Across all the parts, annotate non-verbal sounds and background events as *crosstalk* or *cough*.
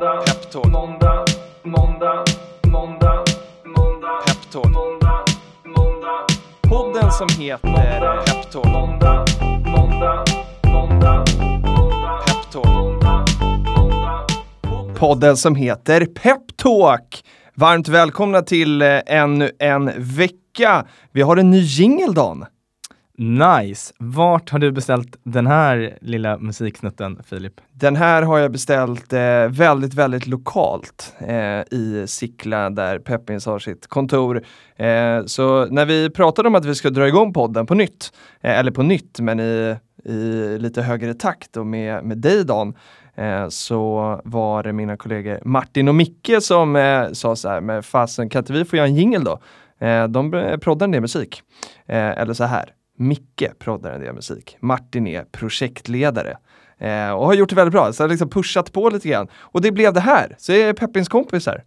måndag, Peptalk. måndag, måndag, måndag, måndag, Peptalk. måndag, måndag. Podden som heter Peptalk. Måndag, måndag, måndag, Peptalk. Podden som heter Peptalk. Varmt välkomna till eh, ännu en vecka. Vi har en ny jingel Dan. Nice! Vart har du beställt den här lilla musiksnutten, Filip? Den här har jag beställt eh, väldigt, väldigt lokalt eh, i Sickla där Peppins har sitt kontor. Eh, så när vi pratade om att vi ska dra igång podden på nytt, eh, eller på nytt men i, i lite högre takt och med, med dig Dan, eh, så var det mina kollegor Martin och Micke som eh, sa så här, men fasen kan inte vi få göra en jingel då? Eh, de eh, proddar en del musik. Eh, eller så här, Micke proddar en del musik. Martin är projektledare. Eh, och har gjort det väldigt bra, så har liksom pushat på lite grann. Och det blev det här, så jag är Peppins kompisar.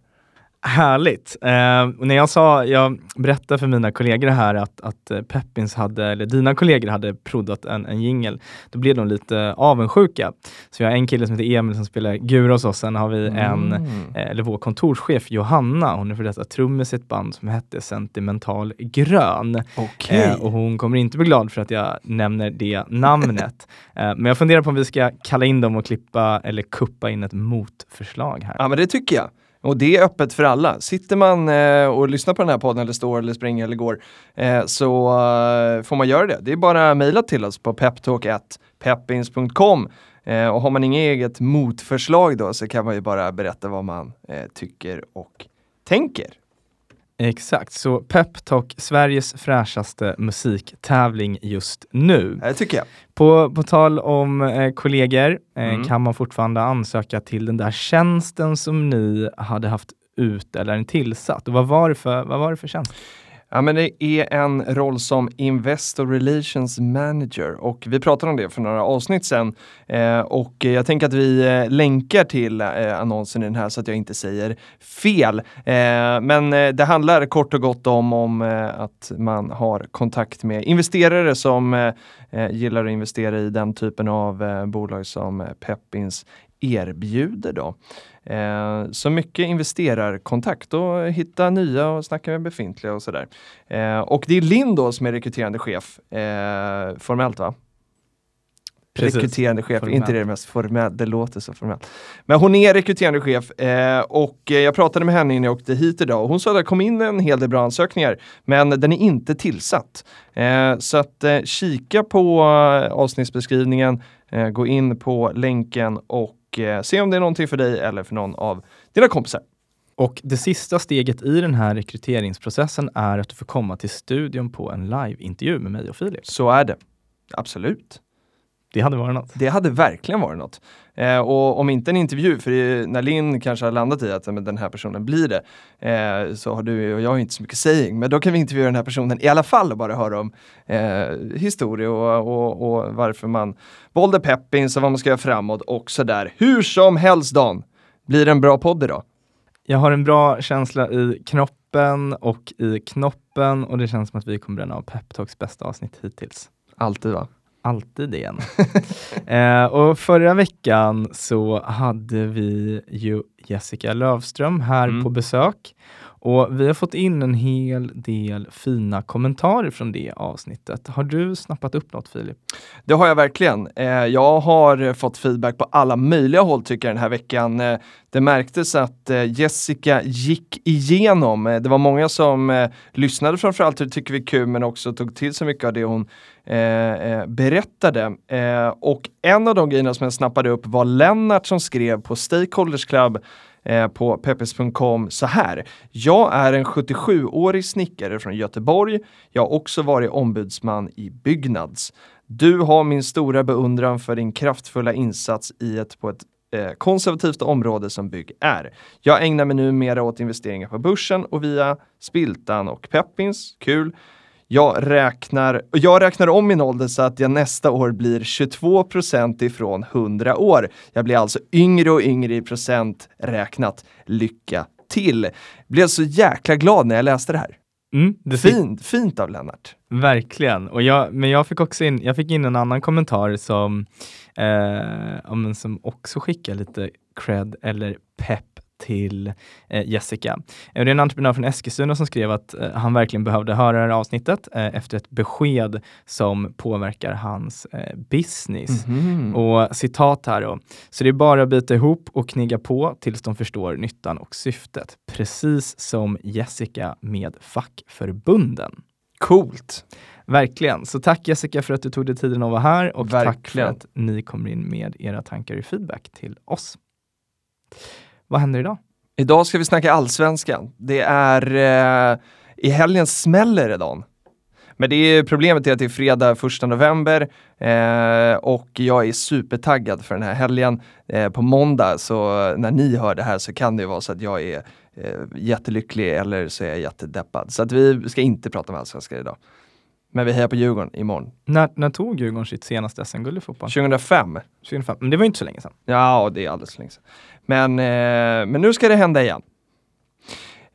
Härligt! Eh, när jag sa, jag berättade för mina kollegor här att, att eh, Peppins hade, eller dina kollegor hade proddat en, en jingel, då blev de lite avundsjuka. Så vi har en kille som heter Emil som spelar gura hos oss, sen har vi en, mm. eh, eller vår kontorschef Johanna, hon är för detta trummis i ett band som hette Sentimental Grön. Okay. Eh, och hon kommer inte bli glad för att jag nämner det namnet. *laughs* Eh, men jag funderar på om vi ska kalla in dem och klippa eller kuppa in ett motförslag här. Ja men det tycker jag. Och det är öppet för alla. Sitter man eh, och lyssnar på den här podden eller står eller springer eller går eh, så eh, får man göra det. Det är bara att mejla till oss på peptalk.peppins.com eh, och har man inget eget motförslag då så kan man ju bara berätta vad man eh, tycker och tänker. Exakt, så Peptalk, Sveriges fräschaste musiktävling just nu. Det tycker jag. På, på tal om eh, kollegor eh, mm. kan man fortfarande ansöka till den där tjänsten som ni hade haft ut eller en tillsatt. Och vad var det för, vad var det för tjänst? Ja, men det är en roll som Investor Relations Manager och vi pratade om det för några avsnitt sedan. Eh, och jag tänker att vi eh, länkar till eh, annonsen i den här så att jag inte säger fel. Eh, men eh, det handlar kort och gott om, om eh, att man har kontakt med investerare som eh, eh, gillar att investera i den typen av eh, bolag som Peppins erbjuder. Då. Eh, så mycket investerarkontakt och hitta nya och snacka med befintliga och sådär. Eh, och det är Linn då som är rekryterande chef, eh, formellt va? Precis. Rekryterande chef, formellt. inte det mest formellt, det låter så formellt. Men hon är rekryterande chef eh, och jag pratade med henne innan jag åkte hit idag och hon sa att det kom in en hel del bra ansökningar men den är inte tillsatt. Eh, så att eh, kika på avsnittsbeskrivningen, gå in på länken och eh, se om det är någonting för dig eller för någon av dina kompisar. Och det sista steget i den här rekryteringsprocessen är att du får komma till studion på en liveintervju med mig och Filip. Så är det. Absolut. Det hade varit något. Det hade verkligen varit något. Eh, och om inte en intervju, för när Linn kanske har landat i att men, den här personen blir det, eh, så har du och jag inte så mycket saying. Men då kan vi intervjua den här personen i alla fall och bara höra om eh, historia och, och, och, varför man valde Peppins och vad man ska göra framåt och sådär. Hur som helst Dan, blir det en bra podd idag? Jag har en bra känsla i knoppen och i knoppen och det känns som att vi kommer bränna av Peptalks bästa avsnitt hittills. Alltid va? Alltid igen. *laughs* eh, och förra veckan så hade vi ju Jessica Lövström här mm. på besök. Och vi har fått in en hel del fina kommentarer från det avsnittet. Har du snappat upp något Filip? Det har jag verkligen. Eh, jag har fått feedback på alla möjliga håll tycker jag den här veckan. Eh, det märktes att eh, Jessica gick igenom. Det var många som lyssnade framförallt, det tycker vi är kul, men också tog till sig mycket av det hon Eh, eh, berättade. Eh, och en av de grejerna som jag snappade upp var Lennart som skrev på Stakeholders Club eh, på peppes.com så här. Jag är en 77-årig snickare från Göteborg. Jag har också varit ombudsman i Byggnads. Du har min stora beundran för din kraftfulla insats i ett på ett eh, konservativt område som bygg är. Jag ägnar mig numera åt investeringar på börsen och via Spiltan och Peppins. Kul! Jag räknar, jag räknar om min ålder så att jag nästa år blir 22 procent ifrån 100 år. Jag blir alltså yngre och yngre i procent räknat. Lycka till! Blev så jäkla glad när jag läste det här. Mm, det fint, fint av Lennart. Verkligen, och jag, men jag fick också in, jag fick in en annan kommentar som, eh, som också skickar lite cred eller till eh, Jessica. Det är en entreprenör från Eskilstuna som skrev att eh, han verkligen behövde höra det här avsnittet eh, efter ett besked som påverkar hans eh, business. Mhm. Och citat här då. Så det är bara att bita ihop och knigga på tills de förstår nyttan och syftet. Precis som Jessica med fackförbunden. Coolt. Verkligen. Så tack Jessica för att du tog dig tiden att vara här och tack för Verkligen. att ni kommer in med era tankar och feedback till oss. Vad händer idag? Idag ska vi snacka allsvenskan. Det är eh, i helgen smäller det Dan. Men det är problemet är att det är fredag 1 november eh, och jag är supertaggad för den här helgen. Eh, på måndag, så när ni hör det här så kan det ju vara så att jag är eh, jättelycklig eller så är jag jättedeppad. Så att vi ska inte prata om allsvenskan idag. Men vi hejar på Djurgården imorgon. När, när tog Djurgården sitt senaste SM-guld i fotboll? 2005. 2005. Men det var ju inte så länge sedan. Ja, det är alldeles för länge sedan. Men, eh, men nu ska det hända igen.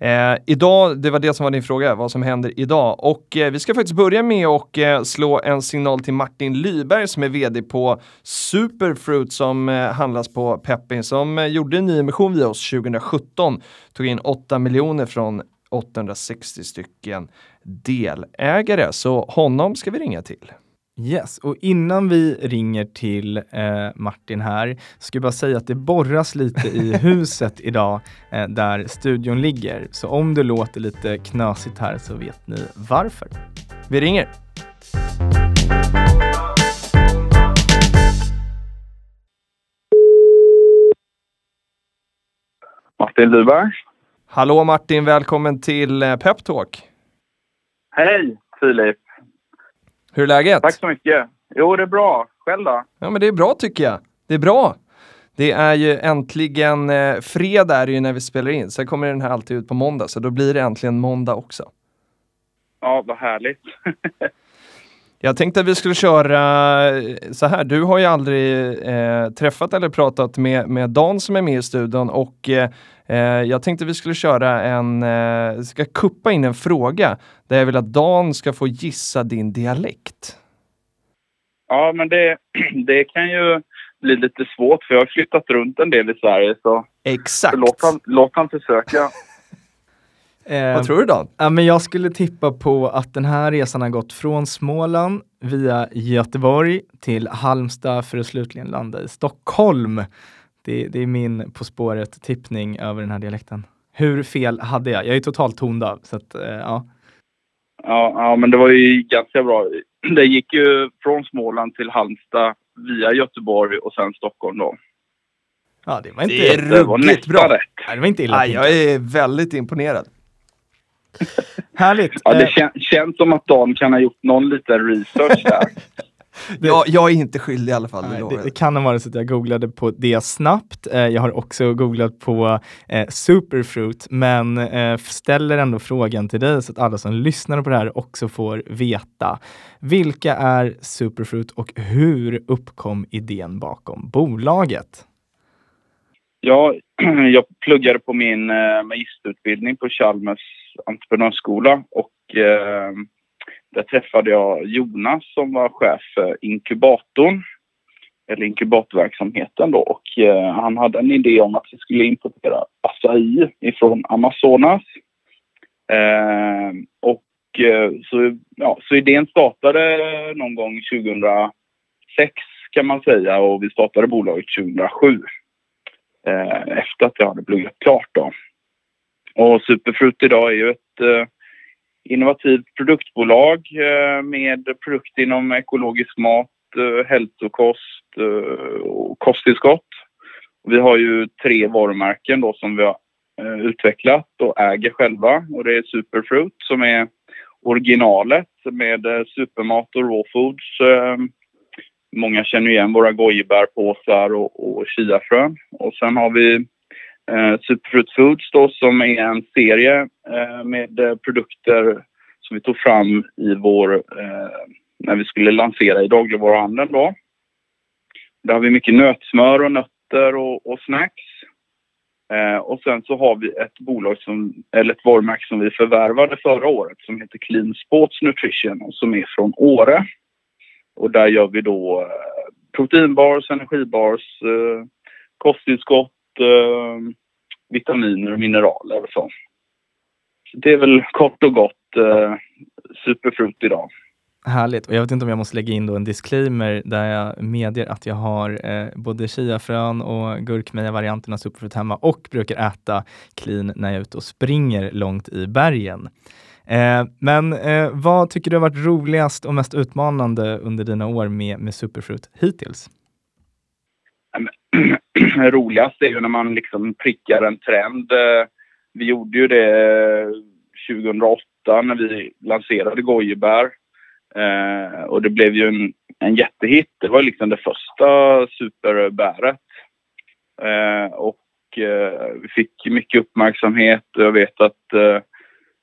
Eh, idag, det var det som var din fråga, vad som händer idag. Och eh, vi ska faktiskt börja med att eh, slå en signal till Martin Lyberg som är vd på Superfruit som eh, handlas på Peppin som eh, gjorde en nyemission via oss 2017. Tog in 8 miljoner från 860 stycken delägare. Så honom ska vi ringa till. Yes, och innan vi ringer till eh, Martin här, ska jag bara säga att det borras lite i *laughs* huset idag eh, där studion ligger. Så om det låter lite knasigt här så vet ni varför. Vi ringer. Martin Lyberg. Hallå Martin, välkommen till eh, Peptalk. Hej Filip. Hur är läget? Tack så mycket. Jo, det är bra. Själv då? Ja men det är bra tycker jag. Det är bra. Det är ju äntligen eh, fredag är det ju när vi spelar in. Sen kommer den här alltid ut på måndag så då blir det äntligen måndag också. Ja, vad härligt. *laughs* Jag tänkte att vi skulle köra eh, så här. Du har ju aldrig eh, träffat eller pratat med, med Dan som är med i studion och eh, eh, jag tänkte vi skulle köra en, eh, ska kuppa in en fråga där jag vill att Dan ska få gissa din dialekt. Ja, men det, *clears throat* det kan ju bli lite svårt för jag har flyttat runt en del i Sverige så, Exakt. så låt, han, låt han försöka. *laughs* Eh, Vad tror du Dan? Ja, men jag skulle tippa på att den här resan har gått från Småland via Göteborg till Halmstad för att slutligen landa i Stockholm. Det, det är min På spåret tippning över den här dialekten. Hur fel hade jag? Jag är totalt tondöv. Så att, eh, ja. Ja, ja, men det var ju ganska bra. Det gick ju från Småland till Halmstad via Göteborg och sen Stockholm då. ja, det var inte, Det är ruggigt bra. rätt. nej, det var inte illa Nej, jag är väldigt imponerad. Härligt. Ja, det Eh, kän, känns som att Dan kan ha gjort någon liten research där. *laughs* Jag, jag är inte skyldig i alla fall. det Nej, det, det kan ha varit så att jag googlade på det snabbt. Eh, jag har också googlat på eh, Superfruit, men eh, ställer ändå frågan till dig så att alla som lyssnar på det här också får veta. Vilka är Superfruit och hur uppkom idén bakom bolaget? Ja, *clears throat* jag pluggade på min eh, magisterutbildning på Chalmers entreprenörsskola och eh, där träffade jag Jonas som var chef för inkubatorn, eller inkubatorverksamheten då och eh, han hade en idé om att vi skulle importera acai ifrån Amazonas. Eh, och eh, så, ja, så idén startade någon gång 2006 kan man säga och vi startade bolaget 2007 eh, efter att jag hade pluggat klart. Då. Och Superfruit idag är ju ett eh, innovativt produktbolag eh, med produkter inom ekologisk mat, eh, hälsokost eh, och kosttillskott. Vi har ju tre varumärken då som vi har utvecklat och äger själva och det är Superfruit som är originalet med supermat och raw foods. Många känner igen våra gojibärpåsar och, och chiafrön. Och sen har vi eh, Superfruit Foods då, som är en serie eh, med eh, produkter som vi tog fram i vår, eh, när vi skulle lansera i dagligvaruhandeln då. Där har vi mycket nötsmör och nötter och, och snacks. Eh, och sen så har vi ett bolag som, eller ett varumärke som vi förvärvade förra året som heter Clean Sports Nutrition och som är från Åre. Och där gör vi då eh, proteinbars, energibars, eh, kosttillskott, eh, vitaminer och mineraler och så. så det är väl kort och gott eh, superfrukt idag. Härligt. Och jag vet inte om jag måste lägga in då en disclaimer där jag medger att jag har eh, både chiafrön och gurkmeja-varianterna av hemma och brukar äta clean när jag är ute och springer långt i bergen. Eh, men eh, vad tycker du har varit roligast och mest utmanande under dina år med, med superfrukt hittills? *clears throat* roligast är ju när man liksom prickar en trend. Eh, vi gjorde ju det eh, 2008 när vi lanserade gojibär Eh, och det blev ju en, en jättehit. Det var liksom det första superbäret. Eh, och eh, vi fick mycket uppmärksamhet. Jag vet att eh,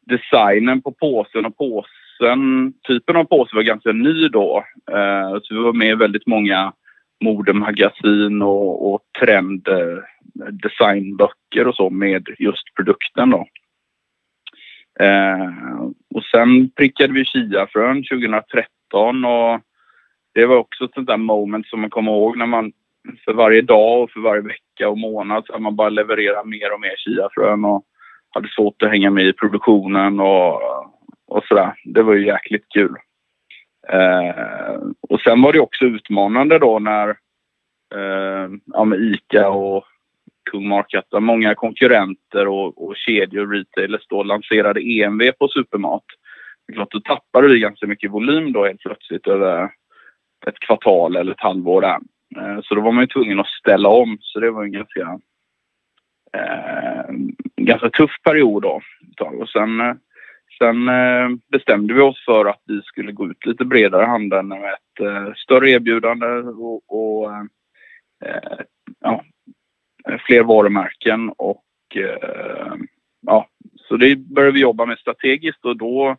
designen på påsen och påsen, typen av påse var ganska ny då. Eh, så vi var med i väldigt många modemagasin och, och trenddesignböcker eh, och så med just produkten då. Eh, och sen prickade vi chiafrön 2013 och det var också ett sånt där moment som man kommer ihåg när man för varje dag och för varje vecka och månad så man bara levererar mer och mer chiafrön och hade svårt att hänga med i produktionen och, och sådär. Det var ju jäkligt kul. Eh, och sen var det också utmanande då när eh, ja, med ICA och Kung Markatta. Många konkurrenter och, och kedjor, retailers då lanserade EMV på supermat. Klart, då tappade vi ganska mycket volym då helt plötsligt över ett kvartal eller ett halvår där. Eh, så då var man ju tvungen att ställa om. Så det var en ganska, eh, ganska tuff period då. Och sen, eh, sen eh, bestämde vi oss för att vi skulle gå ut lite bredare handeln med ett eh, större erbjudande och, och eh, eh ja, eh, fler varumärken och eh, ja, så det började vi jobba med strategiskt och då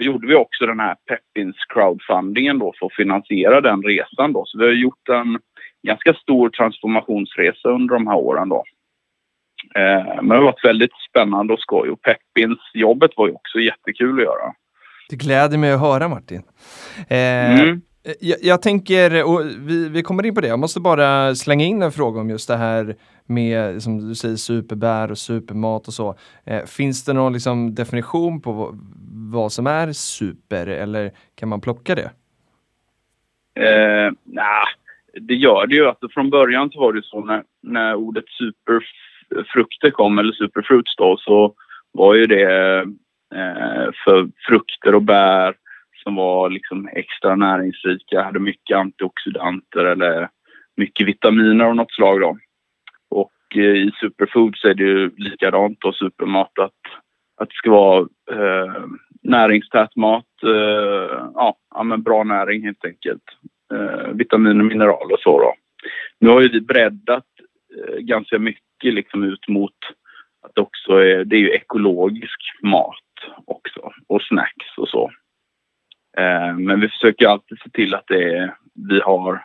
gjorde vi också den här Peppins crowdfundingen då för att finansiera den resan då. Så vi har gjort en ganska stor transformationsresa under de här åren då. Eh, men det har varit väldigt spännande och skoj och Peppins jobbet var ju också jättekul att göra. Det gläder mig att höra Martin. Eh, mm. jag, jag, tänker, och vi, vi kommer in på det, jag måste bara slänga in en fråga om just det här med, som du säger, superbär och supermat och så. Eh, finns det någon liksom, definition på vad, vad, som är super eller kan man plocka det? Eh, nah, det gör det ju. Alltså, från början så var det så när, när ordet Frukter kom, eller superfruits då, så var ju det eh, för frukter och bär som var liksom extra näringsrika, hade mycket antioxidanter eller mycket vitaminer av något slag. Då. Eh, i superfoods är det ju likadant då, supermat att, att det ska vara eh, näringstät mat. Eh, ja, ja, men bra näring helt enkelt. Eh, vitaminer, mineral och så då. Nu har ju vi breddat Eh, ganska mycket liksom ut mot att det också är, det är ju ekologisk mat också och snacks och så. Eh, men vi försöker alltid se till att det är, vi har,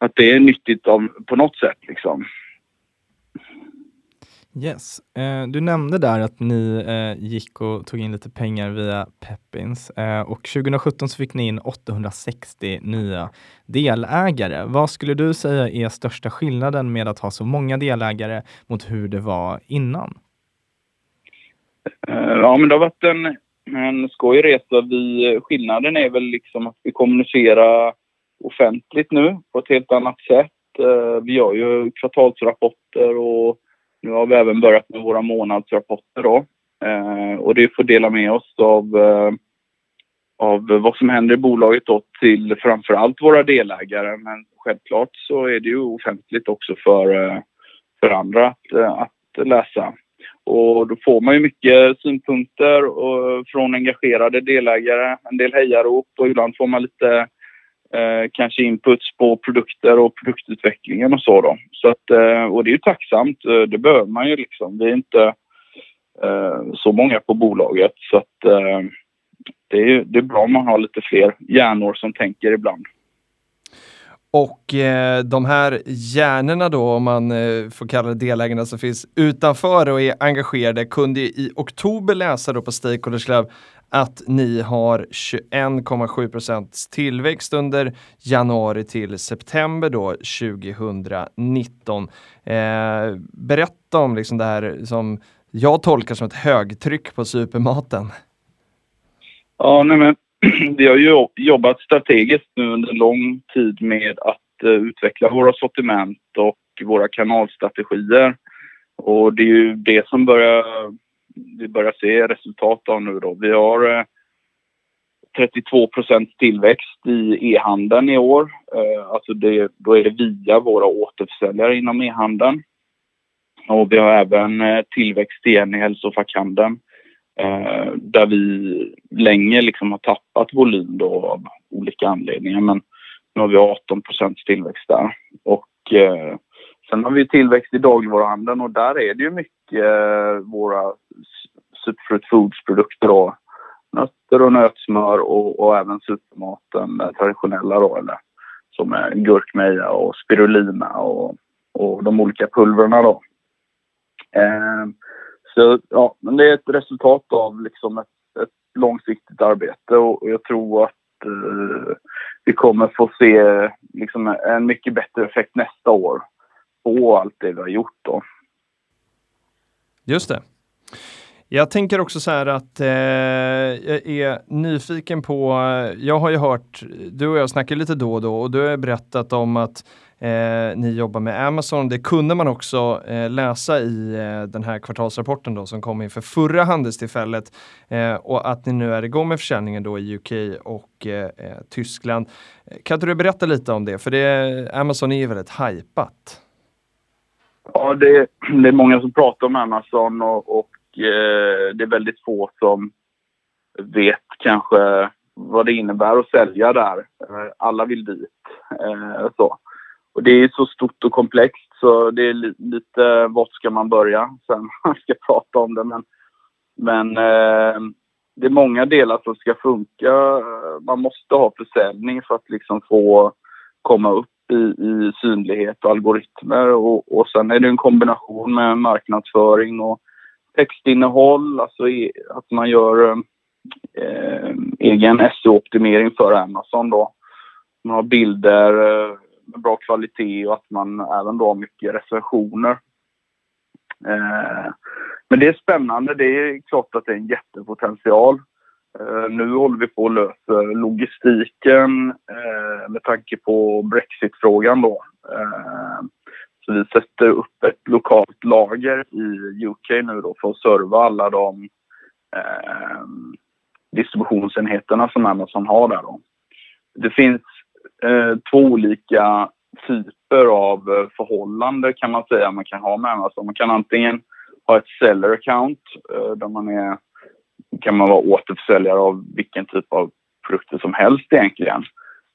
att det är nyttigt av, på något sätt liksom. Yes. Eh, du nämnde där att ni eh, gick och tog in lite pengar via Peppins eh, och 2017 så fick ni in 860 nya delägare. Vad skulle du säga är största skillnaden med att ha så många delägare mot hur det var innan? Eh, ja, men det har varit en, en skojig resa. Vi, skillnaden är väl liksom att vi kommunicerar offentligt nu på ett helt annat sätt. Eh, vi gör ju kvartalsrapporter och nu har vi även börjat med våra månadsrapporter då. Eh, och det får dela med oss av, eh, av vad som händer i bolaget då till framför allt våra delägare. Men självklart så är det ju offentligt också för, eh, för andra att, eh, att läsa. Och då får man ju mycket synpunkter och, från engagerade delägare, en del hejarop och ibland får man lite eh, kanske inputs på produkter och produktutvecklingen och så då. Så att, eh, och det är ju tacksamt, eh, det behöver man ju liksom. Vi är inte eh, så många på bolaget så att eh, det, är, det är bra om man har lite fler hjärnor som tänker ibland. Och eh, de här hjärnorna då, om man eh, får kalla det delägarna som finns utanför och är engagerade, kunde i oktober läsa då på Stakeholders Club att ni har 21,7 procents tillväxt under januari till september då 2019. Eh, berätta om liksom det här som jag tolkar som ett högtryck på supermaten. Ja, nej men *clears throat* vi har ju jobbat strategiskt nu under lång tid med att uh, utveckla våra sortiment och våra kanalstrategier. Och det är ju det som börjar, vi börjar se resultat av nu då. Vi har eh, 32 procents tillväxt i e-handeln i år. Eh, alltså det, då är det via våra återförsäljare inom e-handeln. Och vi har även eh, tillväxt igen i hälsofackhandeln där vi länge liksom har tappat volym då av olika anledningar. Men nu har vi 18 procents tillväxt där. Och eh, sen har vi tillväxt i dagligvaruhandeln och där är det ju mycket eh, våra Superfruit Foods-produkter då. Nötter och nötsmör och, och även supermaten, eh, traditionella då, eller som är gurkmeja och spirulina och, och de olika pulverna då. Eh, så ja, men det är ett resultat av liksom ett, ett långsiktigt arbete och, jag tror att eh, vi kommer få se liksom en mycket bättre effekt nästa år på allt det vi har gjort då. Just det. Jag tänker också så här att eh, jag är nyfiken på, jag har ju hört, du och jag snackar lite då och då och du har berättat om att Eh, ni jobbar med Amazon. Det kunde man också eh, läsa i eh, den här kvartalsrapporten då, som kom inför förra handelstillfället eh, och att ni nu är igång med försäljningen då i UK och eh, eh, Tyskland. Kan du berätta lite om det? För det, Amazon är ju väldigt hajpat. Ja, det, det, är många som pratar om Amazon och, och eh, det är väldigt få som vet kanske vad det innebär att sälja där. Eh, alla vill dit. Eh, så. Och det är så stort och komplext så det är lite vart ska man börja sen man *laughs* ska prata om det. Men, men eh, det är många delar som ska funka. Man måste ha försäljning för att liksom få komma upp i, i synlighet och algoritmer och, och sen är det en kombination med marknadsföring och textinnehåll, alltså att man gör eh, egen SEO-optimering för Amazon då. Man har bilder, eh, med bra kvalitet och att man även då har mycket recensioner. Eh, men det är spännande. Det är klart att det är en jättepotential. Eh, nu håller vi på att lösa logistiken eh, med tanke på Brexit-frågan då. Eh, så vi sätter upp ett lokalt lager i UK nu då för att serva alla de eh, distributionsenheterna som Amazon har där då. Det finns eh, två olika typer av förhållanden förhållande kan man säga man kan ha med Amazon. Man kan antingen ha ett seller account eh, där man är, kan man vara återförsäljare av vilken typ av produkter som helst egentligen.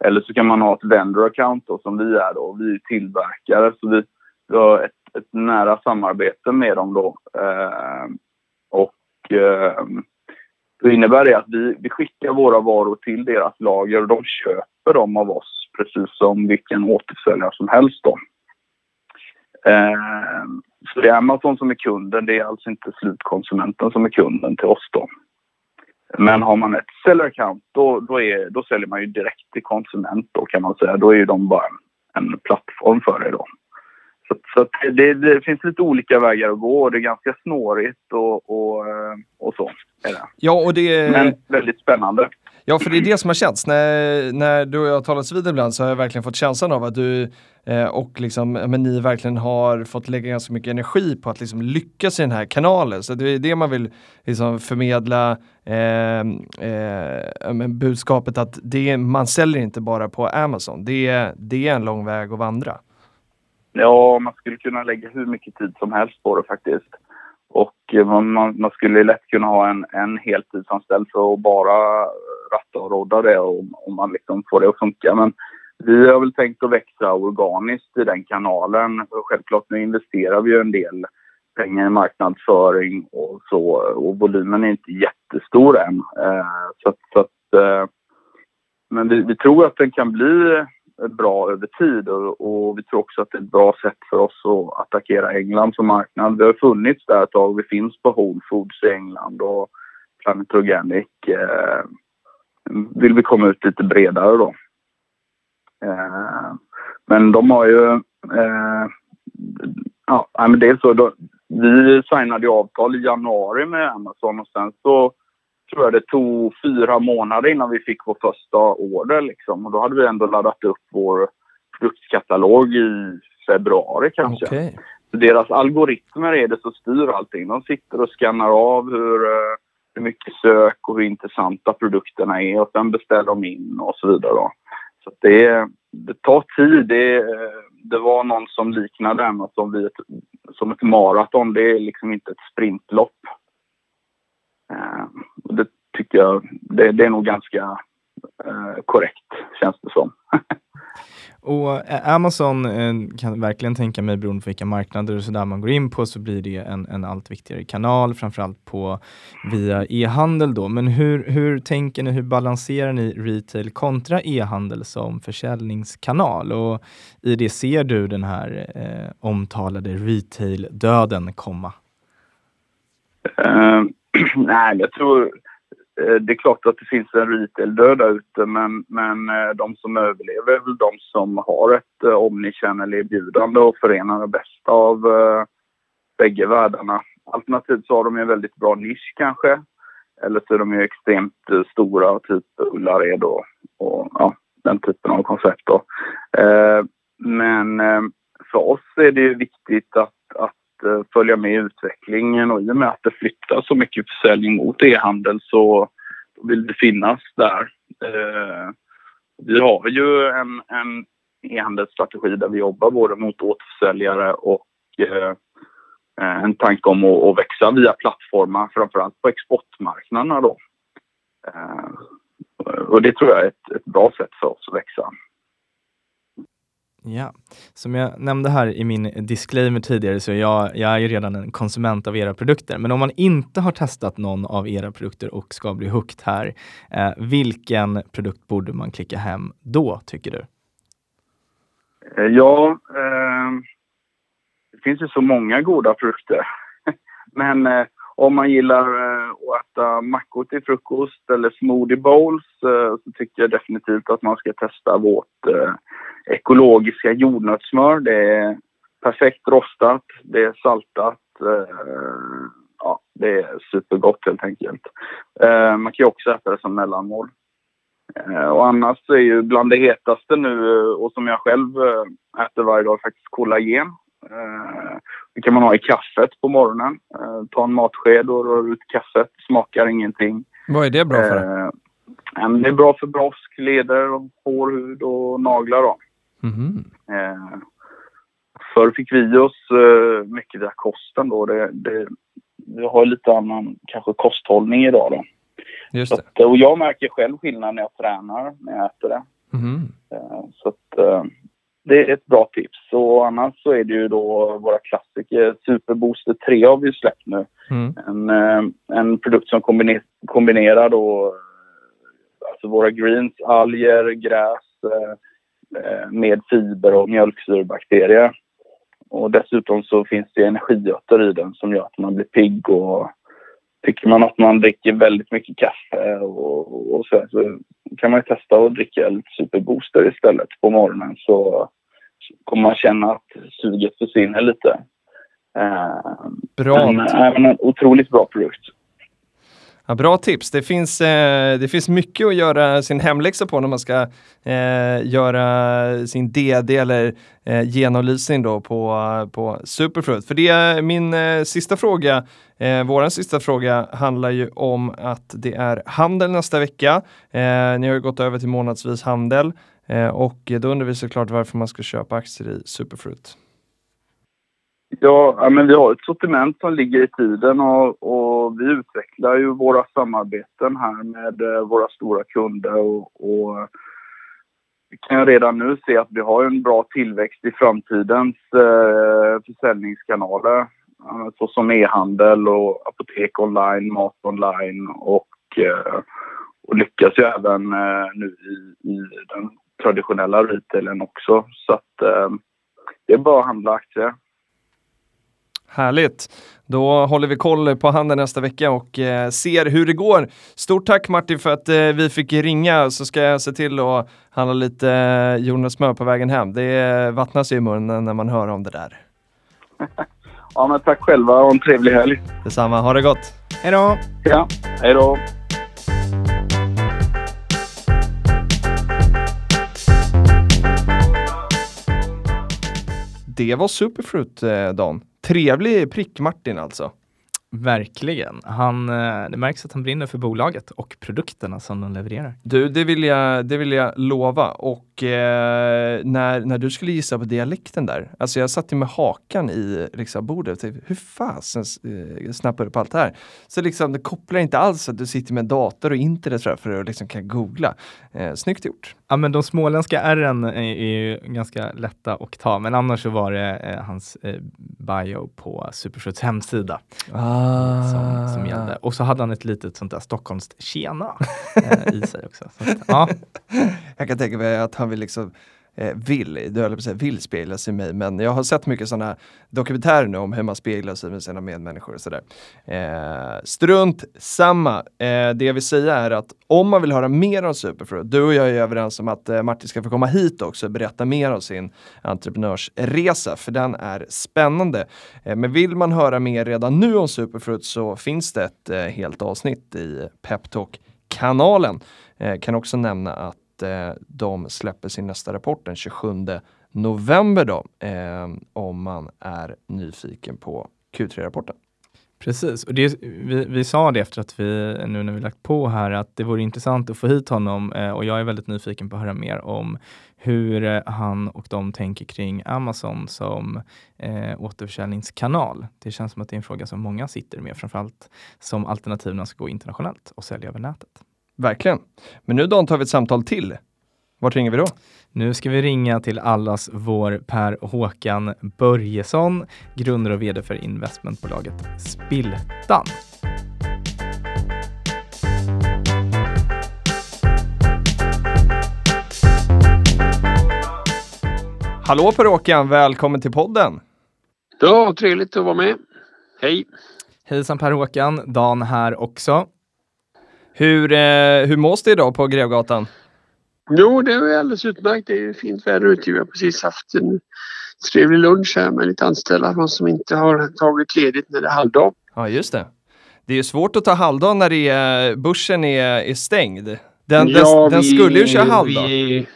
Eller så kan man ha ett vendor account då, som vi är då. Vi är tillverkare så vi, vi har ett, ett nära samarbete med dem då. Eh, och eh, då innebär det att vi, vi skickar våra varor till deras lager och de köper dem av oss precis som vilken återförsäljare som helst. Då. Eh, så det är Amazon som är kunden, det är alltså inte slutkonsumenten som är kunden till oss. Då. Men har man ett seller account då, då, är, då säljer man ju direkt till konsument då kan man säga. Då är ju de bara en, en plattform för det då. Så, så det, det, finns lite olika vägar att gå och det är ganska snårigt och, och, eh, och så. Är det. Ja, och det... Men väldigt spännande. Ja, för det är det som har känts. När, när du och jag har talats vid ibland så har jag verkligen fått känslan av att du eh, och liksom, men ni verkligen har fått lägga ganska mycket energi på att liksom lyckas i den här kanalen. Så det är det man vill liksom förmedla ehm, eh, eh, budskapet att det, man säljer inte bara på Amazon. Det, det är en lång väg att vandra. Ja, man skulle kunna lägga hur mycket tid som helst på det faktiskt. Och eh, man, man skulle lätt kunna ha en, en heltidsanställd för att bara ratta och rodda det om, om man liksom får det att funka. Men vi har väl tänkt att växa organiskt i den kanalen. Självklart nu investerar vi ju en del pengar i marknadsföring och så och volymen är inte jättestor än. Eh, så, så att, eh, men vi, vi, tror att den kan bli bra över tid och, och, vi tror också att det är ett bra sätt för oss att attackera England som marknad. Vi har funnits där ett tag. Vi finns på Whole Foods i England och Planet Organic eh, vill vi komma ut lite bredare då. Eh, men de har ju... Eh, ja, men dels så... Då, vi signade avtal i januari med Amazon och sen så tror jag det tog fyra månader innan vi fick vår första order. Liksom. Och då hade vi ändå laddat upp vår produktkatalog i februari kanske. Okay. Så deras algoritmer är det som styr allting. De sitter och skannar av hur, eh, hur mycket sök och hur intressanta produkterna är och sen beställer de in och så vidare. Då. Så det, det tar tid. Det, det var någon som liknade det alltså, här ett, som ett maraton. Det är liksom inte ett sprintlopp. Eh, det tycker jag, det, det är nog ganska eh, korrekt känns det som. *laughs* Och eh, Amazon eh, kan verkligen tänka mig, beroende på vilka marknader och sådär man går in på, så blir det en, en allt viktigare kanal, framförallt på via e-handel då. Men hur, hur tänker ni, hur balanserar ni retail kontra e-handel som försäljningskanal? Och i det ser du den här eh, omtalade retail-döden komma? Uh, *clears throat* nej, jag tror Eh, det är klart att det finns en retail-död där ute men, men eh, de som överlever är väl de som har ett eh, omnichannel-erbjudande och förenar det bästa av eh, bägge världarna. Alternativt så har de en väldigt bra nisch kanske. Eller så är de ju extremt stora, typ Ullared och, och ja, den typen av koncept. Då. Eh, men eh, för oss är det ju viktigt att, att Eh, följa med i utvecklingen och i och med att det flyttar så mycket försäljning mot e-handel så vill vi finnas där. Eh, vi har ju en, en e-handelsstrategi där vi jobbar både mot återförsäljare och eh, en tanke om att, att växa via plattformar, framförallt på exportmarknaderna då. Och det tror jag är ett, ett bra sätt för oss att växa. Ja, som jag nämnde här i min disclaimer tidigare så är jag, jag är ju redan en konsument av era produkter. Men om man inte har testat någon av era produkter och ska bli hooked här, eh, vilken produkt borde man klicka hem då, tycker du? Eh, ja, eh, det finns ju så många goda produkter. *laughs* Men eh, om man gillar eh, att äta mackor till frukost eller smoothie bowls eh, så tycker jag definitivt att man ska testa vårt eh, ekologiska jordnötssmör. Det är perfekt rostat, det är saltat. Ja, det är supergott helt enkelt. Man kan ju också äta det som mellanmål. Och annars är ju bland det hetaste nu och som jag själv äter varje dag faktiskt kollagen. Det kan man ha i kaffet på morgonen. Eh, ta en matsked och röra ut kaffet. Smakar ingenting. Vad är det bra för? Eh, det är bra för brosk, leder, hår, hud och naglar. Då. Mm. Eh, förr fick vi oss eh, mycket via kosten. Då. Det, det, vi har lite annan kanske kosthållning idag. Då. Just att, och jag märker själv skillnad när jag tränar, när jag äter det. Mm. Eh, så att, eh, det är ett bra tips. Och annars så är det ju då våra klassiker. Superbooster 3 har vi släppt nu. Mm. En, eh, en produkt som kombiner, kombinerar då alltså våra greens, alger, gräs eh, med fiber och mjölksyrebakterier. Och dessutom så finns det energiötter i den som gör att man blir pigg och tycker man att man dricker väldigt mycket kaffe och, och så, så kan man testa att dricka lite superbooster istället på morgonen så, kommer man känna att suget försvinner lite. Uh, bra. Men, äh, en otroligt bra produkt. Ja, bra tips. Det finns, eh, det finns mycket att göra sin hemläxa på när man ska eh, göra sin DD eller eh, genomlysning då på, på Superfruit. För det är min eh, sista fråga. Eh, våran sista fråga handlar ju om att det är handel nästa vecka. Eh, ni har ju gått över till månadsvis handel eh, och då undrar vi såklart varför man ska köpa aktier i Superfruit. Ja, men vi har ett sortiment som ligger i tiden och, och vi utvecklar ju våra samarbeten här med eh, våra stora kunder och, och vi kan redan nu se att vi har en bra tillväxt i framtidens eh, försäljningskanaler eh, såsom e-handel och apotek online, mat online och, eh, och lyckas ju även eh, nu i, i den traditionella retailen också. Så att eh, det är bara att handla aktier. Härligt! Då håller vi koll på handen nästa vecka och eh, ser hur det går. Stort tack Martin för att eh, vi fick ringa så ska jag se till att handla lite eh, jordnötssmör på vägen hem. Det eh, vattnas i munnen när man hör om det där. *laughs* Ja, men tack själva och en trevlig helg. Detsamma, ha det gott! Hej då! Ja, hej då! Det var Superfruit, eh, Dan. Trevlig prick Martin alltså. Verkligen. Han, eh, det märks att han brinner för bolaget och produkterna som de levererar. Du, det vill jag, det vill jag lova. Och eh, när, när du skulle gissa på dialekten där, alltså jag satt ju med hakan i liksom, bordet och tänkte, hur fasen eh, snappar du på allt det här? Så liksom, det kopplar inte alls att du sitter med dator och internet för att liksom kan googla. Eh, snyggt gjort. Ja, men de småländska ärren är, ju ganska lätta att ta, men annars så var det eh, hans eh, bio på Superfruits hemsida Ah. som, som gällde. Och så hade han ett litet sånt där stockholmskt tjena *laughs* eh, i sig också. Så att, ja. Jag kan tänka mig att han vill liksom eh, vill, på säga vill spegla sig i mig, men jag har sett mycket sådana dokumentärer nu om hur man speglar sig med sina medmänniskor och sådär. Eh, strunt samma. Eh, det jag vill säga är att om man vill höra mer om Superfruit, du och jag är överens om att eh, Martin ska få komma hit också och berätta mer om sin entreprenörsresa, för den är spännande. Eh, men vill man höra mer redan nu om Superfruit så finns det ett eh, helt avsnitt i Peptalk-kanalen. Eh, kan också nämna att eh, de släpper sin nästa rapport den 27 november då, eh, om man är nyfiken på Q3-rapporten. Precis, och det, vi, vi sa det efter att vi nu när vi lagt på här att det vore intressant att få hit honom eh, och jag är väldigt nyfiken på att höra mer om hur eh, han och de tänker kring Amazon som eh, återförsäljningskanal. Det känns som att det är en fråga som många sitter med, framförallt som alternativ när man ska gå internationellt och sälja över nätet. Verkligen. Men nu Dan tar vi ett samtal till. Vart ringer vi då? Nu ska vi ringa till allas vår Per Håkan Börjesson, grundare och VD för investmentbolaget Spiltan. Hallå Per Håkan, välkommen till podden! Ja, trevligt att vara med. Hej! Hejsan Per Håkan, Dan här också. Hur, eh, hur mås det idag på Grevgatan? Jo, det är alldeles utmärkt. Det är fint väder ute. Vi har precis haft en trevlig lunch här med lite anställda från som inte har tagit ledigt när det är halvdag. Ja, just det. Det är ju svårt att ta halvdag när det är, börsen är, är stängd. Den, Ja, den, den vi- skulle ju köra halvdag. Vi,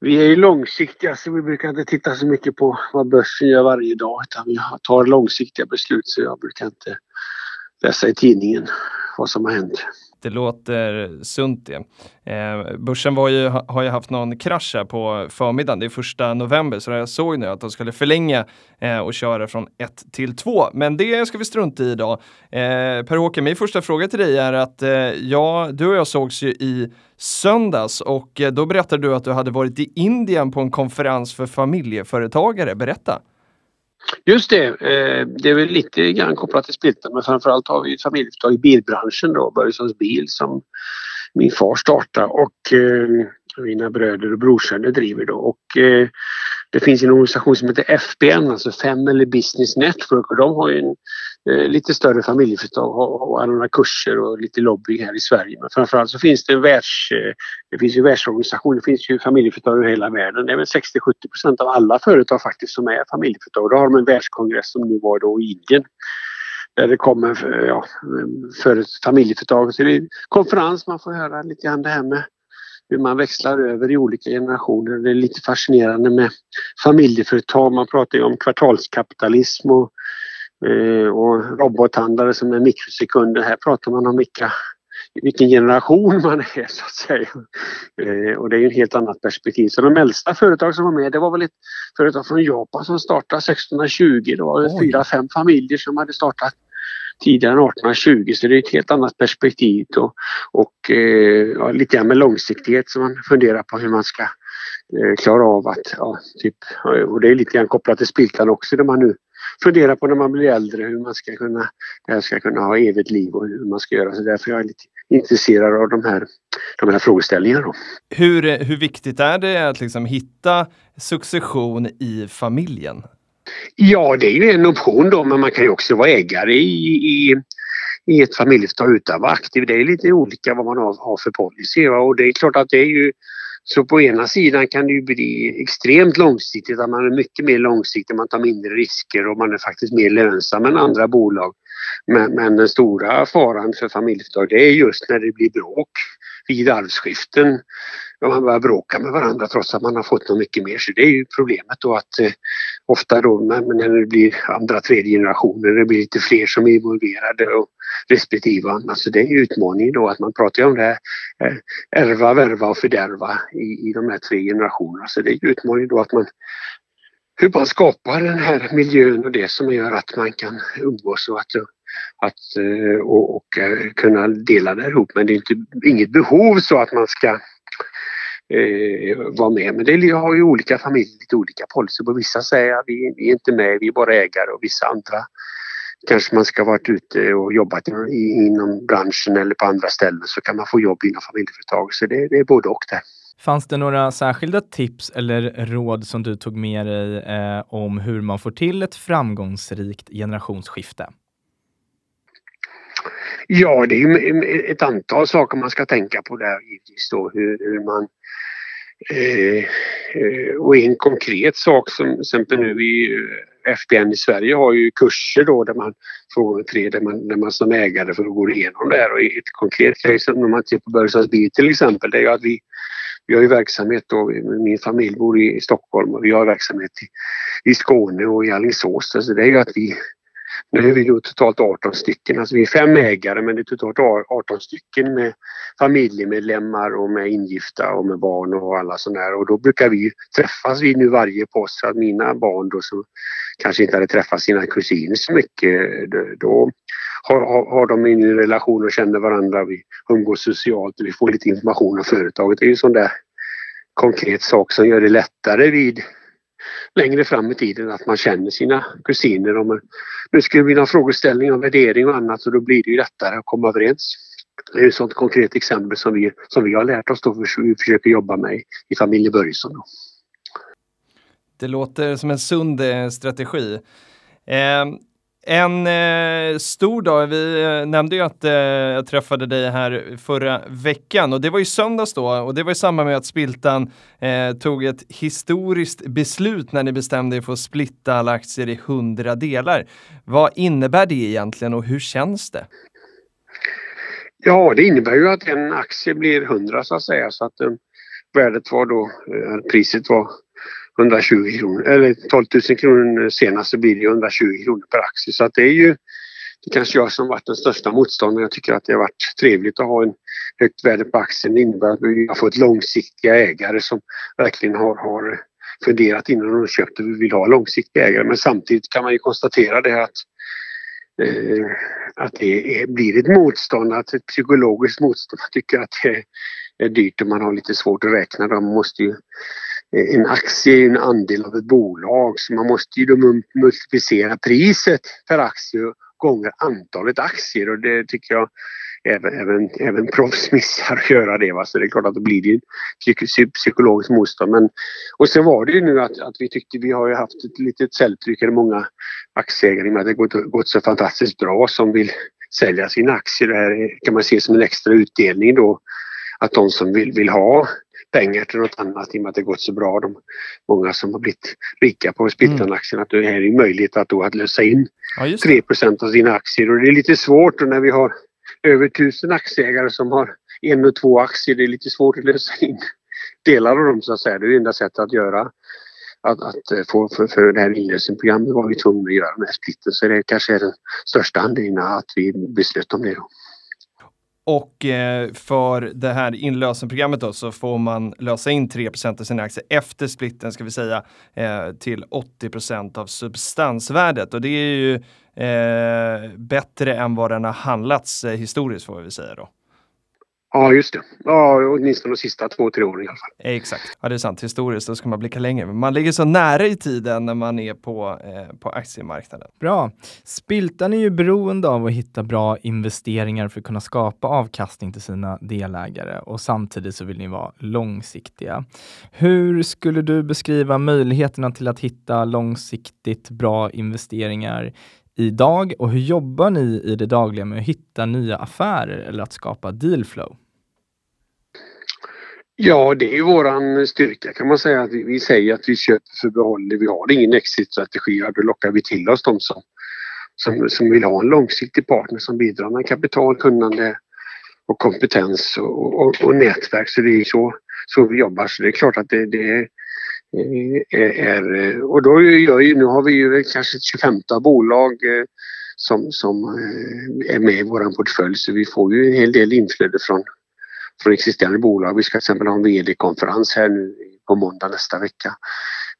vi är ju långsiktiga så vi brukar inte titta så mycket på vad börsen gör varje dag utan vi tar långsiktiga beslut så jag brukar inte läsa i tidningen vad som har hänt. Det låter sunt det. Eh, börsen var ju, har ju haft någon krasch här på förmiddagen. Det är första november så jag såg nu att de skulle förlänga eh, och köra från 1 till 2. Men det ska vi strunta i idag. Eh, Per-Åke, min första fråga till dig är att eh, ja, du och jag sågs ju i söndags och eh, då berättade du att du hade varit i Indien på en konferens för familjeföretagare. Berätta! Just det, eh, det är väl lite grann kopplat till Splitten men framförallt har vi ett familjeföretag i bilbranschen då, Börjessons bil som min far startade och eh, mina bröder och brorsöner driver då. Och, eh, det finns en organisation som heter FBN, alltså Family Business Network och de har ju en Eh, lite större familjeföretag och, anordnar kurser och lite lobby här i Sverige. Men framförallt så finns det en världs, eh, det finns ju världsorganisationer, det finns ju familjeföretag över hela världen. Det är väl 60-70 av alla företag faktiskt som är familjeföretag. Då har de en världskongress som nu var då i Indien. Där det kommer ja, för ett familjeföretag. Så det är en konferens man får höra lite grann det här med hur man växlar över i olika generationer. Det är lite fascinerande med familjeföretag. Man pratar ju om kvartalskapitalism och, och robothandlare som är mikrosekunder. Här pratar man om vilka, vilken generation man är så att säga. Eh, och det är ju ett helt annat perspektiv. Så de äldsta företag som var med det var väl ett företag från Japan som startade 1620. Det var fyra, fem familjer som hade startat tidigare än 1820 så det är ett helt annat perspektiv och, och eh, ja, lite grann med långsiktighet som man funderar på hur man ska eh, klara av att, ja, typ, och det är lite grann kopplat till Spiltan också där man nu funderar på när man blir äldre hur man ska kunna, det ska kunna ha evigt liv och hur man ska göra så därför är jag lite intresserad av de här, de här frågeställningarna. Hur, hur viktigt är det att liksom hitta succession i familjen? Ja, det är ju en option då, men man kan ju också vara ägare i, i, i ett familjeföretag utan att vara aktiv. Det är lite olika vad man har, har för policy och det är klart att det är ju så på ena sidan kan det ju bli extremt långsiktigt, att man är mycket mer långsiktig, man tar mindre risker och man är faktiskt mer lönsam än andra bolag. Men, men den stora faran för familjeföretag det är just när det blir bråk vid arvsskiften. Och man börjar bråka med varandra trots att man har fått något mycket mer. Så det är ju problemet då att eh, ofta då när det blir andra, tredje generationer, det blir lite fler som är involverade och respektive annat. Så det är utmaningen då att man pratar om det här eh, ärva, värva och fördärva i, i de här tre generationerna. Så det är utmaningen då att man hur man skapar den här miljön och det som gör att man kan umgås och att att, eh, och, och eh, kunna dela det ihop. Men det är inte, inget behov så att man ska eh, vara med. Men det har ju olika familjer lite olika policy. På vissa säger att vi, vi är inte med, vi är bara ägare och vissa andra kanske man ska varit ute och jobbat i, inom branschen eller på andra ställen så kan man få jobb inom familjeföretag. Så det, det är både och det. Fanns det några särskilda tips eller råd som du tog med dig eh, om hur man får till ett framgångsrikt generationsskifte? Ja, det är ett antal saker man ska tänka på där givetvis då. Hur, hur man Eh, eh, och en konkret sak som till exempel nu i eh, FBN i Sverige har ju kurser då där man frågar tre där man, där man som ägare får gå igenom det här och ett konkret case om man tittar på Börjessons bil till exempel det är ju att vi vi har ju verksamhet då, min familj bor i Stockholm och vi har verksamhet i, i Skåne och i Alingsås. Så alltså det är ju att vi nu är vi då totalt 18 stycken. Alltså vi är fem ägare men det är totalt 18 stycken med familjemedlemmar och med ingifta och med barn och alla sådana här. Och då brukar vi träffas vi nu varje påsk. Så att mina barn då som kanske inte hade träffat sina kusiner så mycket då har, har, de en relation och känner varandra. Vi umgås socialt och vi får lite information om företaget. Det är ju en sån där konkret sak som gör det lättare vid längre fram i tiden att man känner sina kusiner. Om nu skulle det bli någon frågeställning om värdering och annat så då blir det ju lättare att komma överens. Det är ett sådant konkret exempel som vi, som vi har lärt oss då för vi försöker jobba med i familjen Börjesson. Då. Det låter som en sund eh, strategi. Eh, en eh, stor dag, vi eh, nämnde ju att eh, jag träffade dig här förra veckan och det var ju söndags då och det var i samband med att Spiltan eh, tog ett historiskt beslut när ni bestämde er för att splitta alla aktier i hundra delar. Vad innebär det egentligen och hur känns det? Ja, det innebär ju att en aktie blir hundra så att säga så att eh, värdet var då, eh, priset var 120 kronor, eller 12 000 kronor senast så blir det 120 kronor per aktie. Så att det är ju det kanske jag som varit den största motståndaren. Jag tycker att det har varit trevligt att ha en högt värde på aktien. Det innebär att vi har fått långsiktiga ägare som verkligen har, har funderat innan de köpte och vill ha långsiktiga ägare. Men samtidigt kan man ju konstatera det att eh, att det är, blir ett motstånd, att ett psykologiskt motstånd. Jag tycker att det är dyrt och man har lite svårt att räkna. De måste ju en aktie är en andel av ett bolag så man måste ju då multiplicera priset per aktie gånger antalet aktier och det tycker jag även, även, även proffs missar att göra det. Va? Så det är klart att då blir det ju psykologiskt motstånd. Men, och sen var det ju nu att, att vi tyckte vi har ju haft ett litet säljtryck, eller många aktieägare med att det gått, gått så fantastiskt bra som vill sälja sina aktier. Det här kan man se som en extra utdelning då. Att de som vill, vill ha pengar till något annat i och med att det gått så bra. De, många som har blivit rika på Spiltan-aktien, mm. att det här är möjlighet att, då, att lösa in ja, 3% av sina aktier. Och det är lite svårt när vi har över tusen aktieägare som har en och två aktier. Det är lite svårt att lösa in delar av dem så att säga. Det är det enda sättet att göra att, att eh, få för, för det här inlösenprogrammet var vi tvungna att göra den här splitten. Så det kanske är den största anledningen att vi beslöt om det. Då. Och eh, för det här inlösenprogrammet då så får man lösa in 3% av sina aktier efter splitten ska vi säga eh, till 80% av substansvärdet och det är ju eh, bättre än vad den har handlats eh, historiskt får vi säga då. Ja, just det. Ja, åtminstone de sista två, tre åren i alla fall. Exakt. Ja, det är sant. Historiskt, då ska man blicka längre. Men man ligger så nära i tiden när man är på, eh, på aktiemarknaden. Bra. Spiltan är ju beroende av att hitta bra investeringar för att kunna skapa avkastning till sina delägare och samtidigt så vill ni vara långsiktiga. Hur skulle du beskriva möjligheterna till att hitta långsiktigt bra investeringar idag och hur jobbar ni i det dagliga med att hitta nya affärer eller att skapa dealflow? Ja, det är våran styrka kan man säga. Vi, vi säger att vi köper för behåll. Vi har ingen exit-strategi. Då lockar vi till oss de som, som, som vill ha en långsiktig partner som bidrar med kapital, kunnande och kompetens och, och, och nätverk. Så det är så, så vi jobbar. Så det är klart att det, det är, är, och då gör ju, nu har vi ju kanske ett 25 bolag eh, som, som eh, är med i våran portfölj så vi får ju en hel del inflöde från från existerande bolag. Vi ska till exempel ha en VD-konferens här nu på måndag nästa vecka.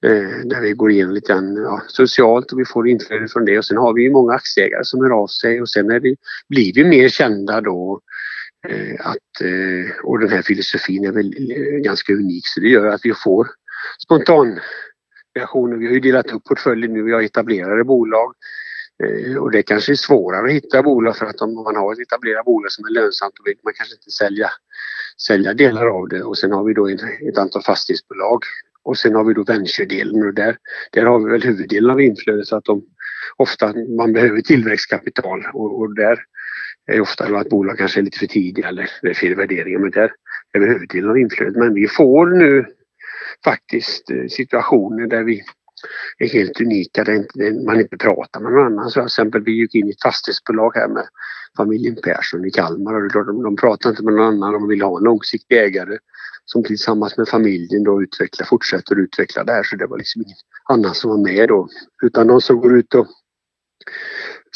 Eh, där vi går igenom lite grann, ja, socialt och vi får inflöde från det. Och sen har vi ju många aktieägare som hör av sig och sen är det, blir vi mer kända då eh, att, eh, och den här filosofin är väl eh, ganska unik så det gör att vi får spontan reaktioner. Vi har ju delat upp portföljen nu, vi har etablerade bolag eh, och det kanske är svårare att hitta bolag för att om man har ett etablerat bolag som är lönsamt då vill man kanske inte sälja sälja delar av det. Och sen har vi då ett antal fastighetsbolag. Och sen har vi då venture-delen. Och där, där har vi väl huvuddelen av inflödet. Så att de ofta man behöver tillväxtkapital. Och, och där är ofta då att bolag kanske är lite för tidiga eller det är fel värderingar. Men där är vi huvuddelen av inflödet. Men vi får nu faktiskt eh, situationer där vi är helt unika, där man inte pratar med någon annan. Så till exempel vi gick in i ett fastighetsbolag här med familjen Persson i Kalmar. Och de, de pratar inte med någon annan, de vill ha en långsiktig ägare som tillsammans med familjen då utvecklar, fortsätter utveckla det här. Så det var liksom ingen annan som var med då. Utan de som går ut och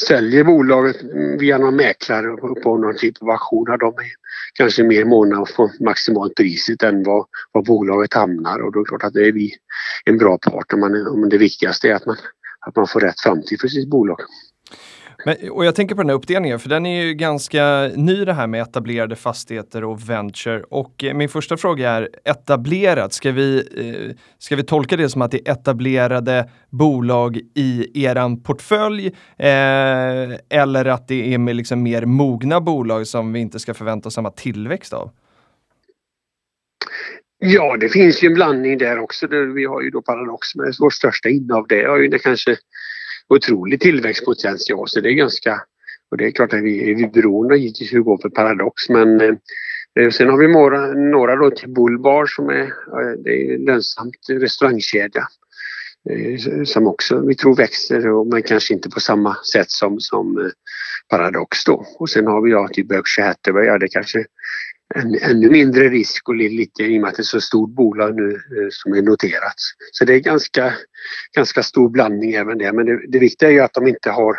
säljer bolaget via någon mäklare på någon typ av auktion de är kanske mer måna att få maximalt priset än vad, vad bolaget hamnar och då är det klart att det är vi en bra part om, man, om det viktigaste är att man, att man får rätt framtid för sitt bolag. Men, och jag tänker på den här uppdelningen, för den är ju ganska ny det här med etablerade fastigheter och venture. Och eh, min första fråga är etablerat, ska vi, eh, ska vi tolka det som att det är etablerade bolag i eran portfölj? Eh, eller att det är med liksom mer mogna bolag som vi inte ska förvänta oss samma tillväxt av? Ja, det finns ju en blandning där också. Vi har ju då Paradox med vårt största innehav. Det har ju det kanske otrolig tillväxtpotential så det är ganska och det är klart att vi är vi beroende givetvis hur det går för Paradox men eh, eh sen har vi några, några då till Bullbar som är, eh, det är lönsamt restaurangkedja eh, som också vi tror växer men kanske inte på samma sätt som, som eh, Paradox då. Och sen har vi ja, till Berkshire Hathaway, ja det kanske en, ännu mindre risk och lite i och med att det är så stort bolag nu eh, som är noterat. Så det är ganska, ganska stor blandning även där. Men det, det viktiga är ju att de inte har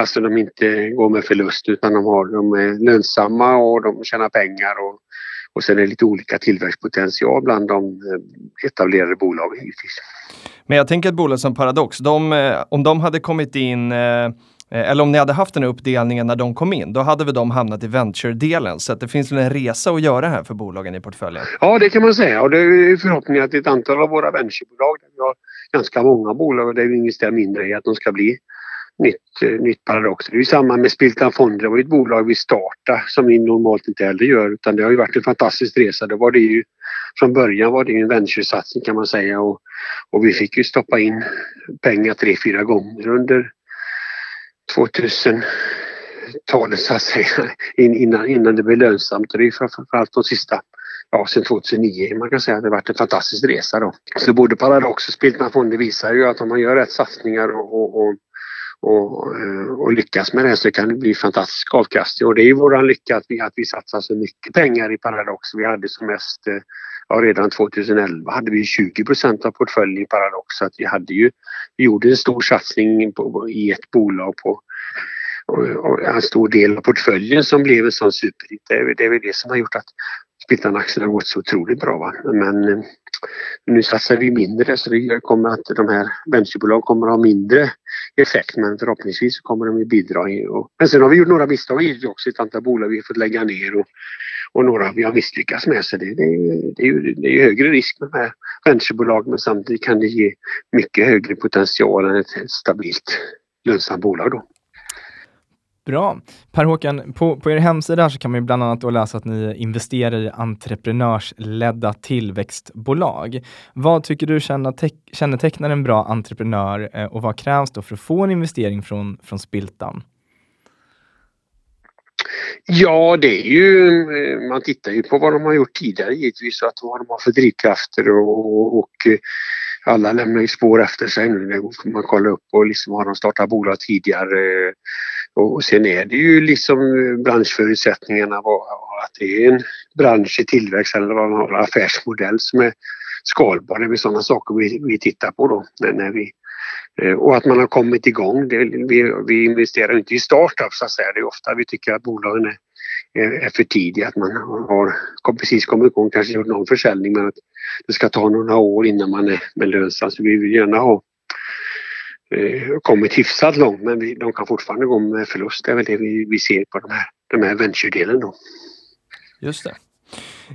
Alltså de inte går med förlust utan de, har, de är lönsamma och de tjänar pengar och, och sen är det lite olika tillväxtpotential bland de eh, etablerade bolagen givetvis. Men jag tänker att bolag som Paradox, de, eh, om de hade kommit in Eh, Eh, eller om ni hade haft den här uppdelningen när de kom in, då hade väl de hamnat i venture-delen. Så att det finns väl en resa att göra här för bolagen i portföljen? Ja, det kan man säga. Och det är förhoppningen att ett antal av våra venturebolag, vi har ganska många bolag och där vi investerar mindre i, att de ska bli nytt, eh, nytt paradox. Det är ju samma med Spiltan Fonder. Det var ju ett bolag vi startade som vi normalt inte heller gör utan det har ju varit en fantastisk resa. Då var det ju, från början var det ju en venturesatsning kan man säga och, och vi fick ju stoppa in pengar tre, fyra gånger under 2000-talet så att säga innan, innan det blev lönsamt. Och det är framförallt de sista ja, sen 2009. Man kan säga att det har varit en fantastisk resa då. Så både Paradox och Spiltman Fonder visar ju att om man gör rätt satsningar och, och, och, och, eh, och lyckas med det så kan det bli fantastisk avkastning. Och det är ju våran lycka att vi, att vi satsar så mycket pengar i Paradox. Vi hade som mest eh, ja, redan 2011 hade vi 20% av portföljen i Paradox. Så att vi, hade ju, vi gjorde en stor satsning på, i ett bolag på och, och en stor del av portföljen som blev en sån superhit. Det är, det är väl det som har gjort att Spittan-aktien har gått så otroligt bra. Va? Men eh, nu satsar vi mindre så det kommer att de här venturebolag kommer att ha mindre effekt men förhoppningsvis kommer de att bidra. Och, men sen har vi gjort några misstag också. Ett antal bolag vi har fått lägga ner och och några vi har misslyckats med. Så det, det, det, är, ju, det är högre risk med de här venturebolag men samtidigt kan det ge mycket högre potential än ett stabilt lönsamt bolag. Då. Bra. Per-Håkan, på, på er hemsida så kan man bland annat då läsa att ni investerar i entreprenörsledda tillväxtbolag. Vad tycker du kännetecknar en bra entreprenör eh, och vad krävs då för att få en investering från, från Spiltan? Ja, det är ju, eh, man tittar ju på vad de har gjort tidigare givetvis, att vad de har för drivkrafter och, och eh, alla lämnar ju spår efter sig nu man kollar upp och liksom har de startat bolag tidigare. Och sen är det ju liksom eh, branschförutsättningarna att det är en bransch i tillväxt eller en affärsmodell som är skalbar. Det är sådana saker vi, vi tittar på då när, vi eh, och att man har kommit igång. Det, vi, vi investerar inte i startups så att säga. Det är ofta vi tycker att bolagen är är för tidiga. att man har precis kommit igång, kanske gjort någon försäljning men att det ska ta några år innan man är med lönsam. Så vi vill gärna ha Eh, kommit hyfsat långt men vi, de kan fortfarande gå med förlust. Det är väl det vi, vi ser på de här, de här venture-delen då. Just det.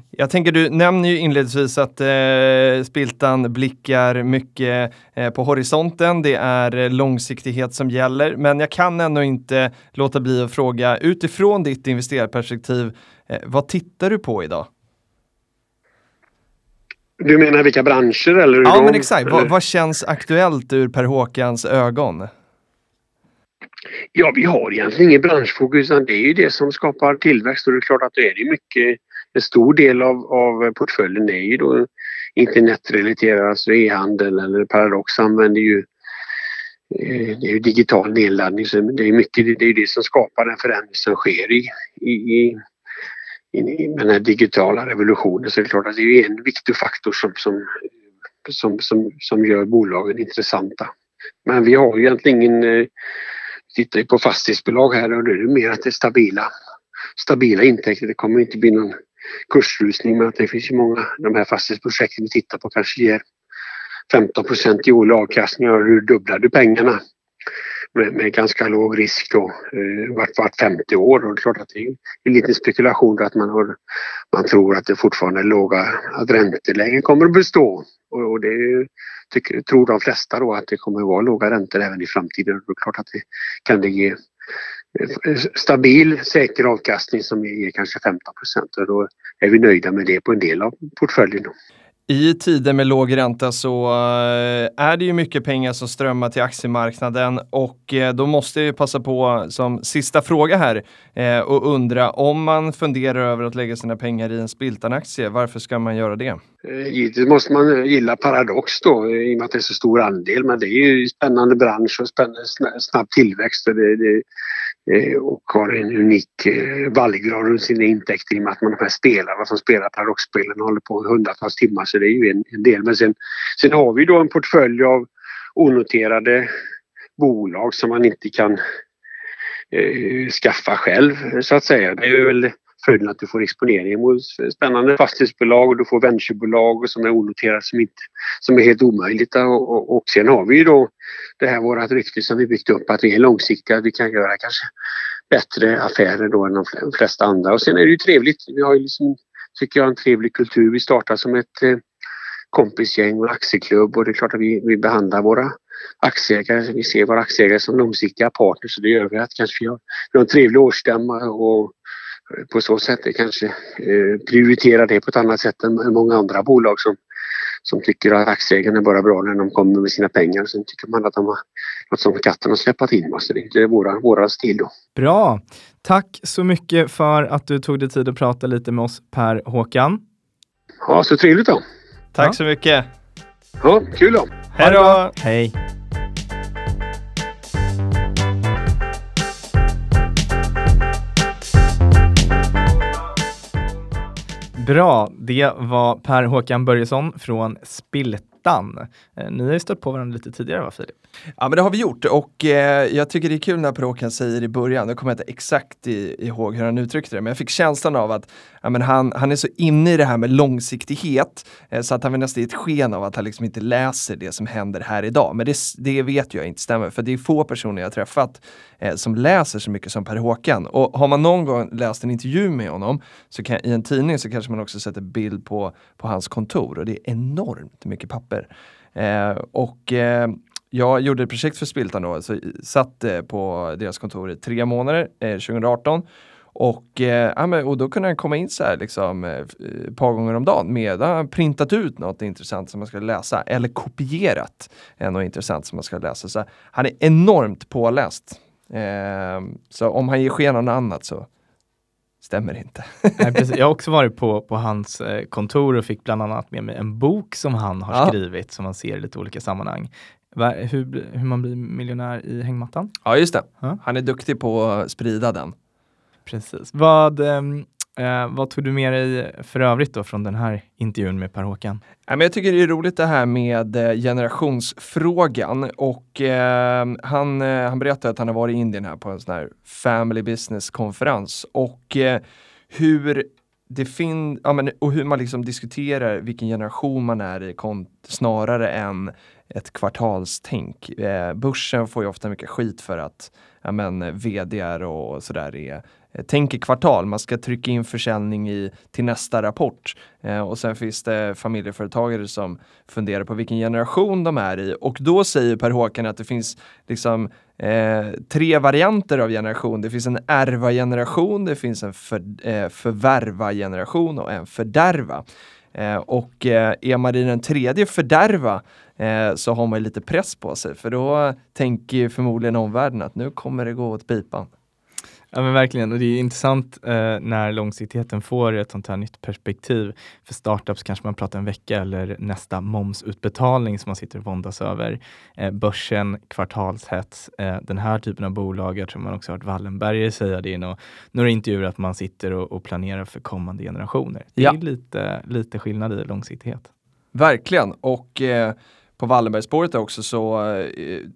Jag tänker, du nämner ju inledningsvis att eh, Spiltan blickar mycket eh, på horisonten. Det är eh, långsiktighet som gäller, men jag kan ändå inte låta bli att fråga utifrån ditt investerarperspektiv, eh, vad tittar du på idag? Du menar vilka branscher eller? Ja, de, men exakt. Vad, vad känns aktuellt ur Per Håkans ögon? Ja, vi har egentligen ingen branschfokus utan det är ju det som skapar tillväxt och det är klart att då är det mycket en stor del av, av portföljen är ju då internetrelaterad, alltså e-handel eller Paradox använder ju eh, det är ju digital nedladdning så det är mycket det, är det som skapar den förändring som sker i, i, i, den här digitala revolutionen. Så är det klart att det är en viktig faktor som, som, som, som, som gör bolagen intressanta. Men vi har ju egentligen ingen, Vi tittar ju på fastighetsbolag här och då är det mer att det är stabila, stabila intäkter. Det kommer inte bli någon kursrusning men att det finns ju många, de här fastighetsprojekten vi tittar på kanske ger 15% i årlig avkastning och du dubblar du pengarna med, med, ganska låg risk då eh, vart, vart femte år och det är klart att det är en liten spekulation att man, har, man tror att det fortfarande är låga, att räntelägen kommer att bestå och, och det tycker, tror de flesta då att det kommer att vara låga räntor även i framtiden. Och det är klart att det kan det ge eh, stabil, säker avkastning som ger kanske 15 procent och då är vi nöjda med det på en del av portföljen. I tider med låg ränta så eh, är det ju mycket pengar som strömmar till aktiemarknaden och eh, då måste jag passa på som sista fråga här eh, och undra om man funderar över att lägga sina pengar i en Spiltan-aktie, varför ska man göra det? Givetvis måste man gilla Paradox då i och med att det är så stor andel men det är ju spännande bransch och spännande snabb tillväxt. Och det, det, Eh, och har en unik eh, vallgrad runt sina intäkter i och med att man de här spelarna som spelar paradoxspelen håller på hundratals timmar så det är ju en, en del. Men sen, sen har vi då en portfölj av onoterade bolag som man inte kan eh, skaffa själv så att säga. Det är väl följden att du får exponering mot spännande fastighetsbolag och du får venturebolag som är onoterade som, inte, som är helt omöjligt. Och, och, och sen har vi ju då det här vårat rykte som vi byggt upp att vi är långsiktiga. Vi kan göra kanske bättre affärer då än de flesta andra. Och sen är det ju trevligt. Vi har ju liksom, tycker jag, en trevlig kultur. Vi startar som ett eh, kompisgäng och aktieklubb och det är klart att vi, vi behandlar våra aktieägare, vi ser våra aktieägare som långsiktiga partners och det gör vi att kanske vi har, vi har en trevlig årsstämma och på så sätt är kanske eh, prioritera det på ett annat sätt än många andra bolag som, som tycker att aktieägarna är bara bra när de kommer med sina pengar. Sen tycker man att de har något som katten har släppt in. Så det är våra, våra stil då. Bra! Tack så mycket för att du tog dig tid att prata lite med oss Per Håkan. Ja, så trevligt då. Tack ja. så mycket. Ja, kul då. Hej då! Hej! Bra, det var Per Håkan Börjesson från Spiltan. Eh, ni har ju stött på varandra lite tidigare va Filip? Ja men det har vi gjort och eh, jag tycker det är kul när Per-Håkan säger i början, nu kommer jag inte exakt i, ihåg hur han uttryckte det, men jag fick känslan av att ja, men han, han är så inne i det här med långsiktighet eh, så att han vill nästan ge ett sken av att han liksom inte läser det som händer här idag. Men det, det vet jag inte stämmer, för det är få personer jag träffat eh, som läser så mycket som Per-Håkan. Och har man någon gång läst en intervju med honom så kan, i en tidning så kanske man också sätter bild på, på hans kontor och det är enormt mycket papper. Eh, och eh, jag gjorde ett projekt för Spiltan då, så satt eh, på deras kontor i tre månader, eh, 2018. Och, eh, ja, men, och då kunde han komma in så här liksom, eh, ett par gånger om dagen med att printat ut något intressant som man ska läsa eller kopierat eh, något intressant som man ska läsa. Så han är enormt påläst. Eh, så om han ger sken av något annat så stämmer inte. *laughs* Nej. Jag har också varit på, på hans eh, kontor och fick bland annat med mig en bok som han har Ja. skrivit som man ser i lite olika sammanhang. Hur, hur man blir miljonär i hängmattan. Ja just det, Ja. han är duktig på att sprida den. Precis. Vad, ehm, eh, vad tog du med dig för övrigt då från den här intervjun med Per-Håkan? Ja, men jag tycker det är roligt det här med eh, generationsfrågan och eh, han, han berättade att han har varit i Indien här på en sån här family business konferens och eh, hur det fin- ja, men, och hur man liksom diskuterar vilken generation man är i snarare än ett kvartalstänk. Eh, börsen får ju ofta mycket skit för att ja, men, vdr och sådär är eh, tänker kvartal, man ska trycka in försäljning i, till nästa rapport. Eh, och sen finns det familjeföretagare som funderar på vilken generation de är i. Och då säger Per Håkan att det finns liksom eh, tre varianter av generation. Det finns en ärva-generation, det finns en för, eh, förvärva-generation och en fördärva. Eh, och eh, är man i den tredje fördärva eh, så har man lite press på sig för då tänker ju förmodligen omvärlden att nu kommer det gå åt pipan. Ja men verkligen, och det är intressant eh, när långsiktigheten får ett sånt här nytt perspektiv. För startups kanske man pratar en vecka eller nästa momsutbetalning som man sitter och våndas över. Eh, börsen, kvartalshets, eh, den här typen av bolag. Jag tror man också har hört Wallenberger säga det i nå- några intervjuer att man sitter och, och planerar för kommande generationer. Det Ja. är lite, lite skillnad i långsiktighet. Verkligen och eh, på Wallenbergsspåret också så eh,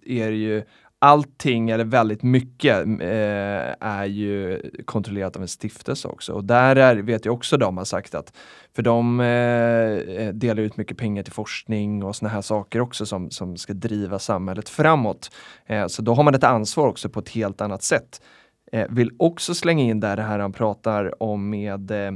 är det ju allting eller väldigt mycket eh, är ju kontrollerat av en stiftelse också och där är, vet jag också de har sagt att för de eh, eh, delar ut mycket pengar till forskning och såna här saker också som, som ska driva samhället framåt. Eh, så då har man ett ansvar också på ett helt annat sätt. Eh, vill också slänga in där det här han pratar om med eh,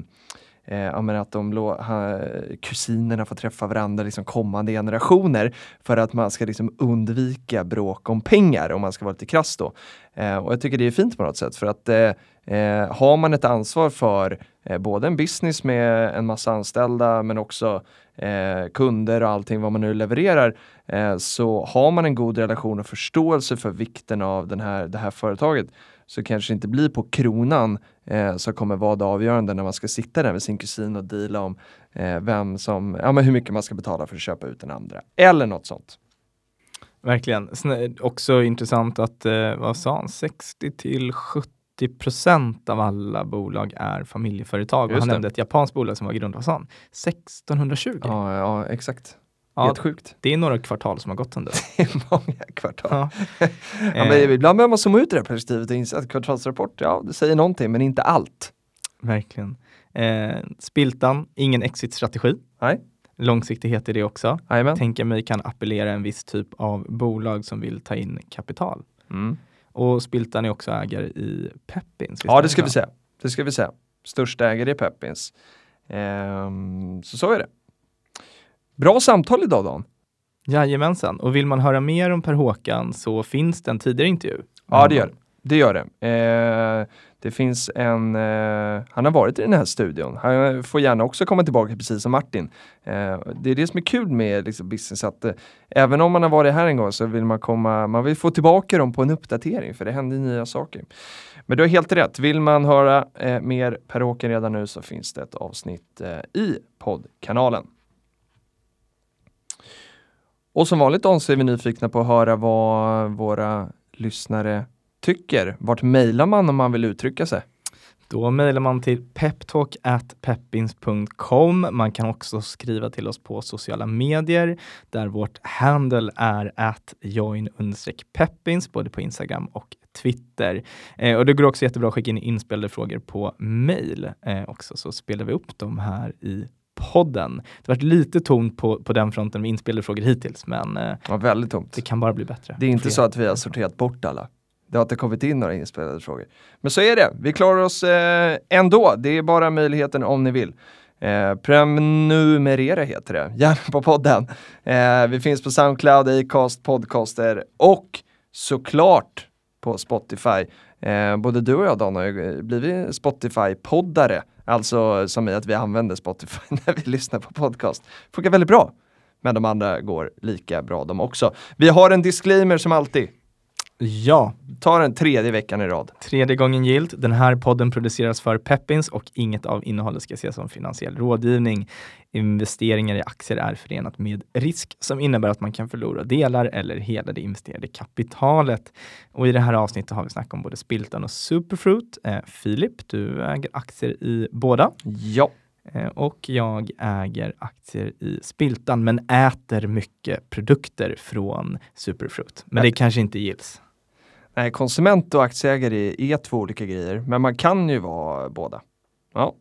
eh, ja, men att de lå- ha, kusinerna får träffa varandra liksom kommande generationer för att man ska liksom undvika bråk om pengar om man ska vara lite krass då. Eh, och jag tycker det är fint på något sätt för att eh, eh, har man ett ansvar för eh, både en business med en massa anställda men också eh, kunder och allting vad man nu levererar eh, så har man en god relation och förståelse för vikten av den här, det här företaget så kanske det inte blir på kronan eh, som kommer vara det avgörande när man ska sitta där med sin kusin och deala om eh, vem som, ja men hur mycket man ska betala för att köpa ut den andra. Eller något sånt. Verkligen. Sen, också intressant att, eh, vad sa han, 60 till 70 procent av alla bolag är familjeföretag. Han nämnde ett japanskt bolag som var grundat, han? 1620? Ja, ja exakt. Ja, Helt sjukt. det är några kvartal som har gått sedan dess. *laughs* Det är många kvartal. Ja. *laughs* Ja, men Eh, ibland behöver man zooma ut det här perspektivet och inse att kvartalsrapport, ja det säger någonting men inte allt. Verkligen. Eh, Spiltan, ingen exit-strategi. Nej, Långsiktighet i det också. jajamän. Tänker mig kan appellera en viss typ av bolag som vill ta in kapital. Mm. Och Spiltan är också ägare i Peppins. Ja det ska vi säga. Det ska vi säga. Största ägare i Peppins. Ehm, så så är det. Bra samtal idag Dan. Jajamensan. Och vill man höra mer om Per Håkan så finns det en tidigare intervju. Ja det gör det. Gör det. Eh, det finns en, eh, han har varit i den här studion. Han får gärna också komma tillbaka precis som Martin. Eh, det är det som är kul med liksom, business att eh, även om man har varit här en gång så vill man komma, man vill få tillbaka dem på en uppdatering för det händer nya saker. Men du har helt rätt. Vill man höra eh, mer Per Åken redan nu så finns det ett avsnitt eh, i poddkanalen. Och som vanligt då så är vi nyfikna på att höra vad våra lyssnare tycker. Vart mejlar man om man vill uttrycka sig? Då mejlar man till peptalk@peppins.com. Man kan också skriva till oss på sociala medier där vårt handle är att join-peppins både på Instagram och Twitter. Eh, och det går också jättebra att skicka in inspelade frågor på mejl eh, också, så spelar vi upp dem här i podden. Det har varit lite tomt på, på den fronten med inspelade frågor hittills, men eh, Ja, väldigt tomt. det kan bara bli bättre. Det är inte Fler. så att vi har sorterat bort alla. Det har inte kommit in några inspelade frågor. Men så är det. Vi klarar oss eh, ändå. Det är bara möjligheten om ni vill. Eh, prenumerera heter det, gärna på podden. Eh, vi finns på Soundcloud, Acast, Podcaster och såklart på Spotify. Eh, både du och jag Dan har ju blivit Spotify-poddare, alltså som i att vi använder Spotify *laughs* när vi lyssnar på podcast. Funkar väldigt bra. Men de andra går lika bra de också. Vi har en disclaimer som alltid. Ja, Ta den tredje veckan i rad. Tredje gången gilt. Den här podden produceras för Peppins och inget av innehållet ska ses som finansiell rådgivning. Investeringar i aktier är förenat med risk som innebär att man kan förlora delar eller hela det investerade kapitalet. Och i det här avsnittet har vi snackat om både Spiltan och Superfruit. Eh, Filip, du äger aktier i båda. Ja. Eh, Och jag äger aktier i Spiltan, men äter mycket produkter från Superfruit. Men det kanske inte gills. Nej, konsument och aktieägare är två olika grejer, men man kan ju vara båda. Ja,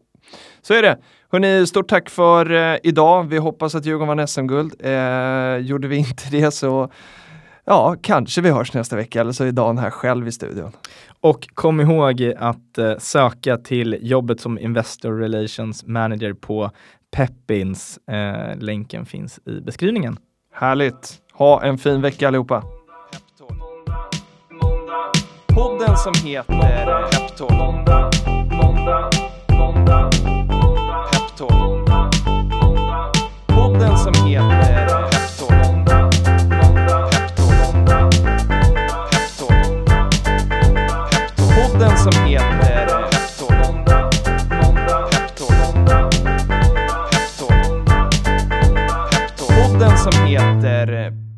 så är det. Hörrni, stort tack för eh, idag. Vi hoppas att Djurgården vann SM-guld. Eh, gjorde vi inte det så ja, kanske vi hörs nästa vecka eller så är Dan här själv i studion. Och kom ihåg att eh, söka till jobbet som Investor Relations Manager på Peppins. Eh, länken finns i beskrivningen. Härligt. Ha en fin vecka allihopa. Podden som heter Peptalk. Peptalk. Podden som heter Peptalk. Peptalk. Peptalk. Podden som heter Peptalk. Podden som heter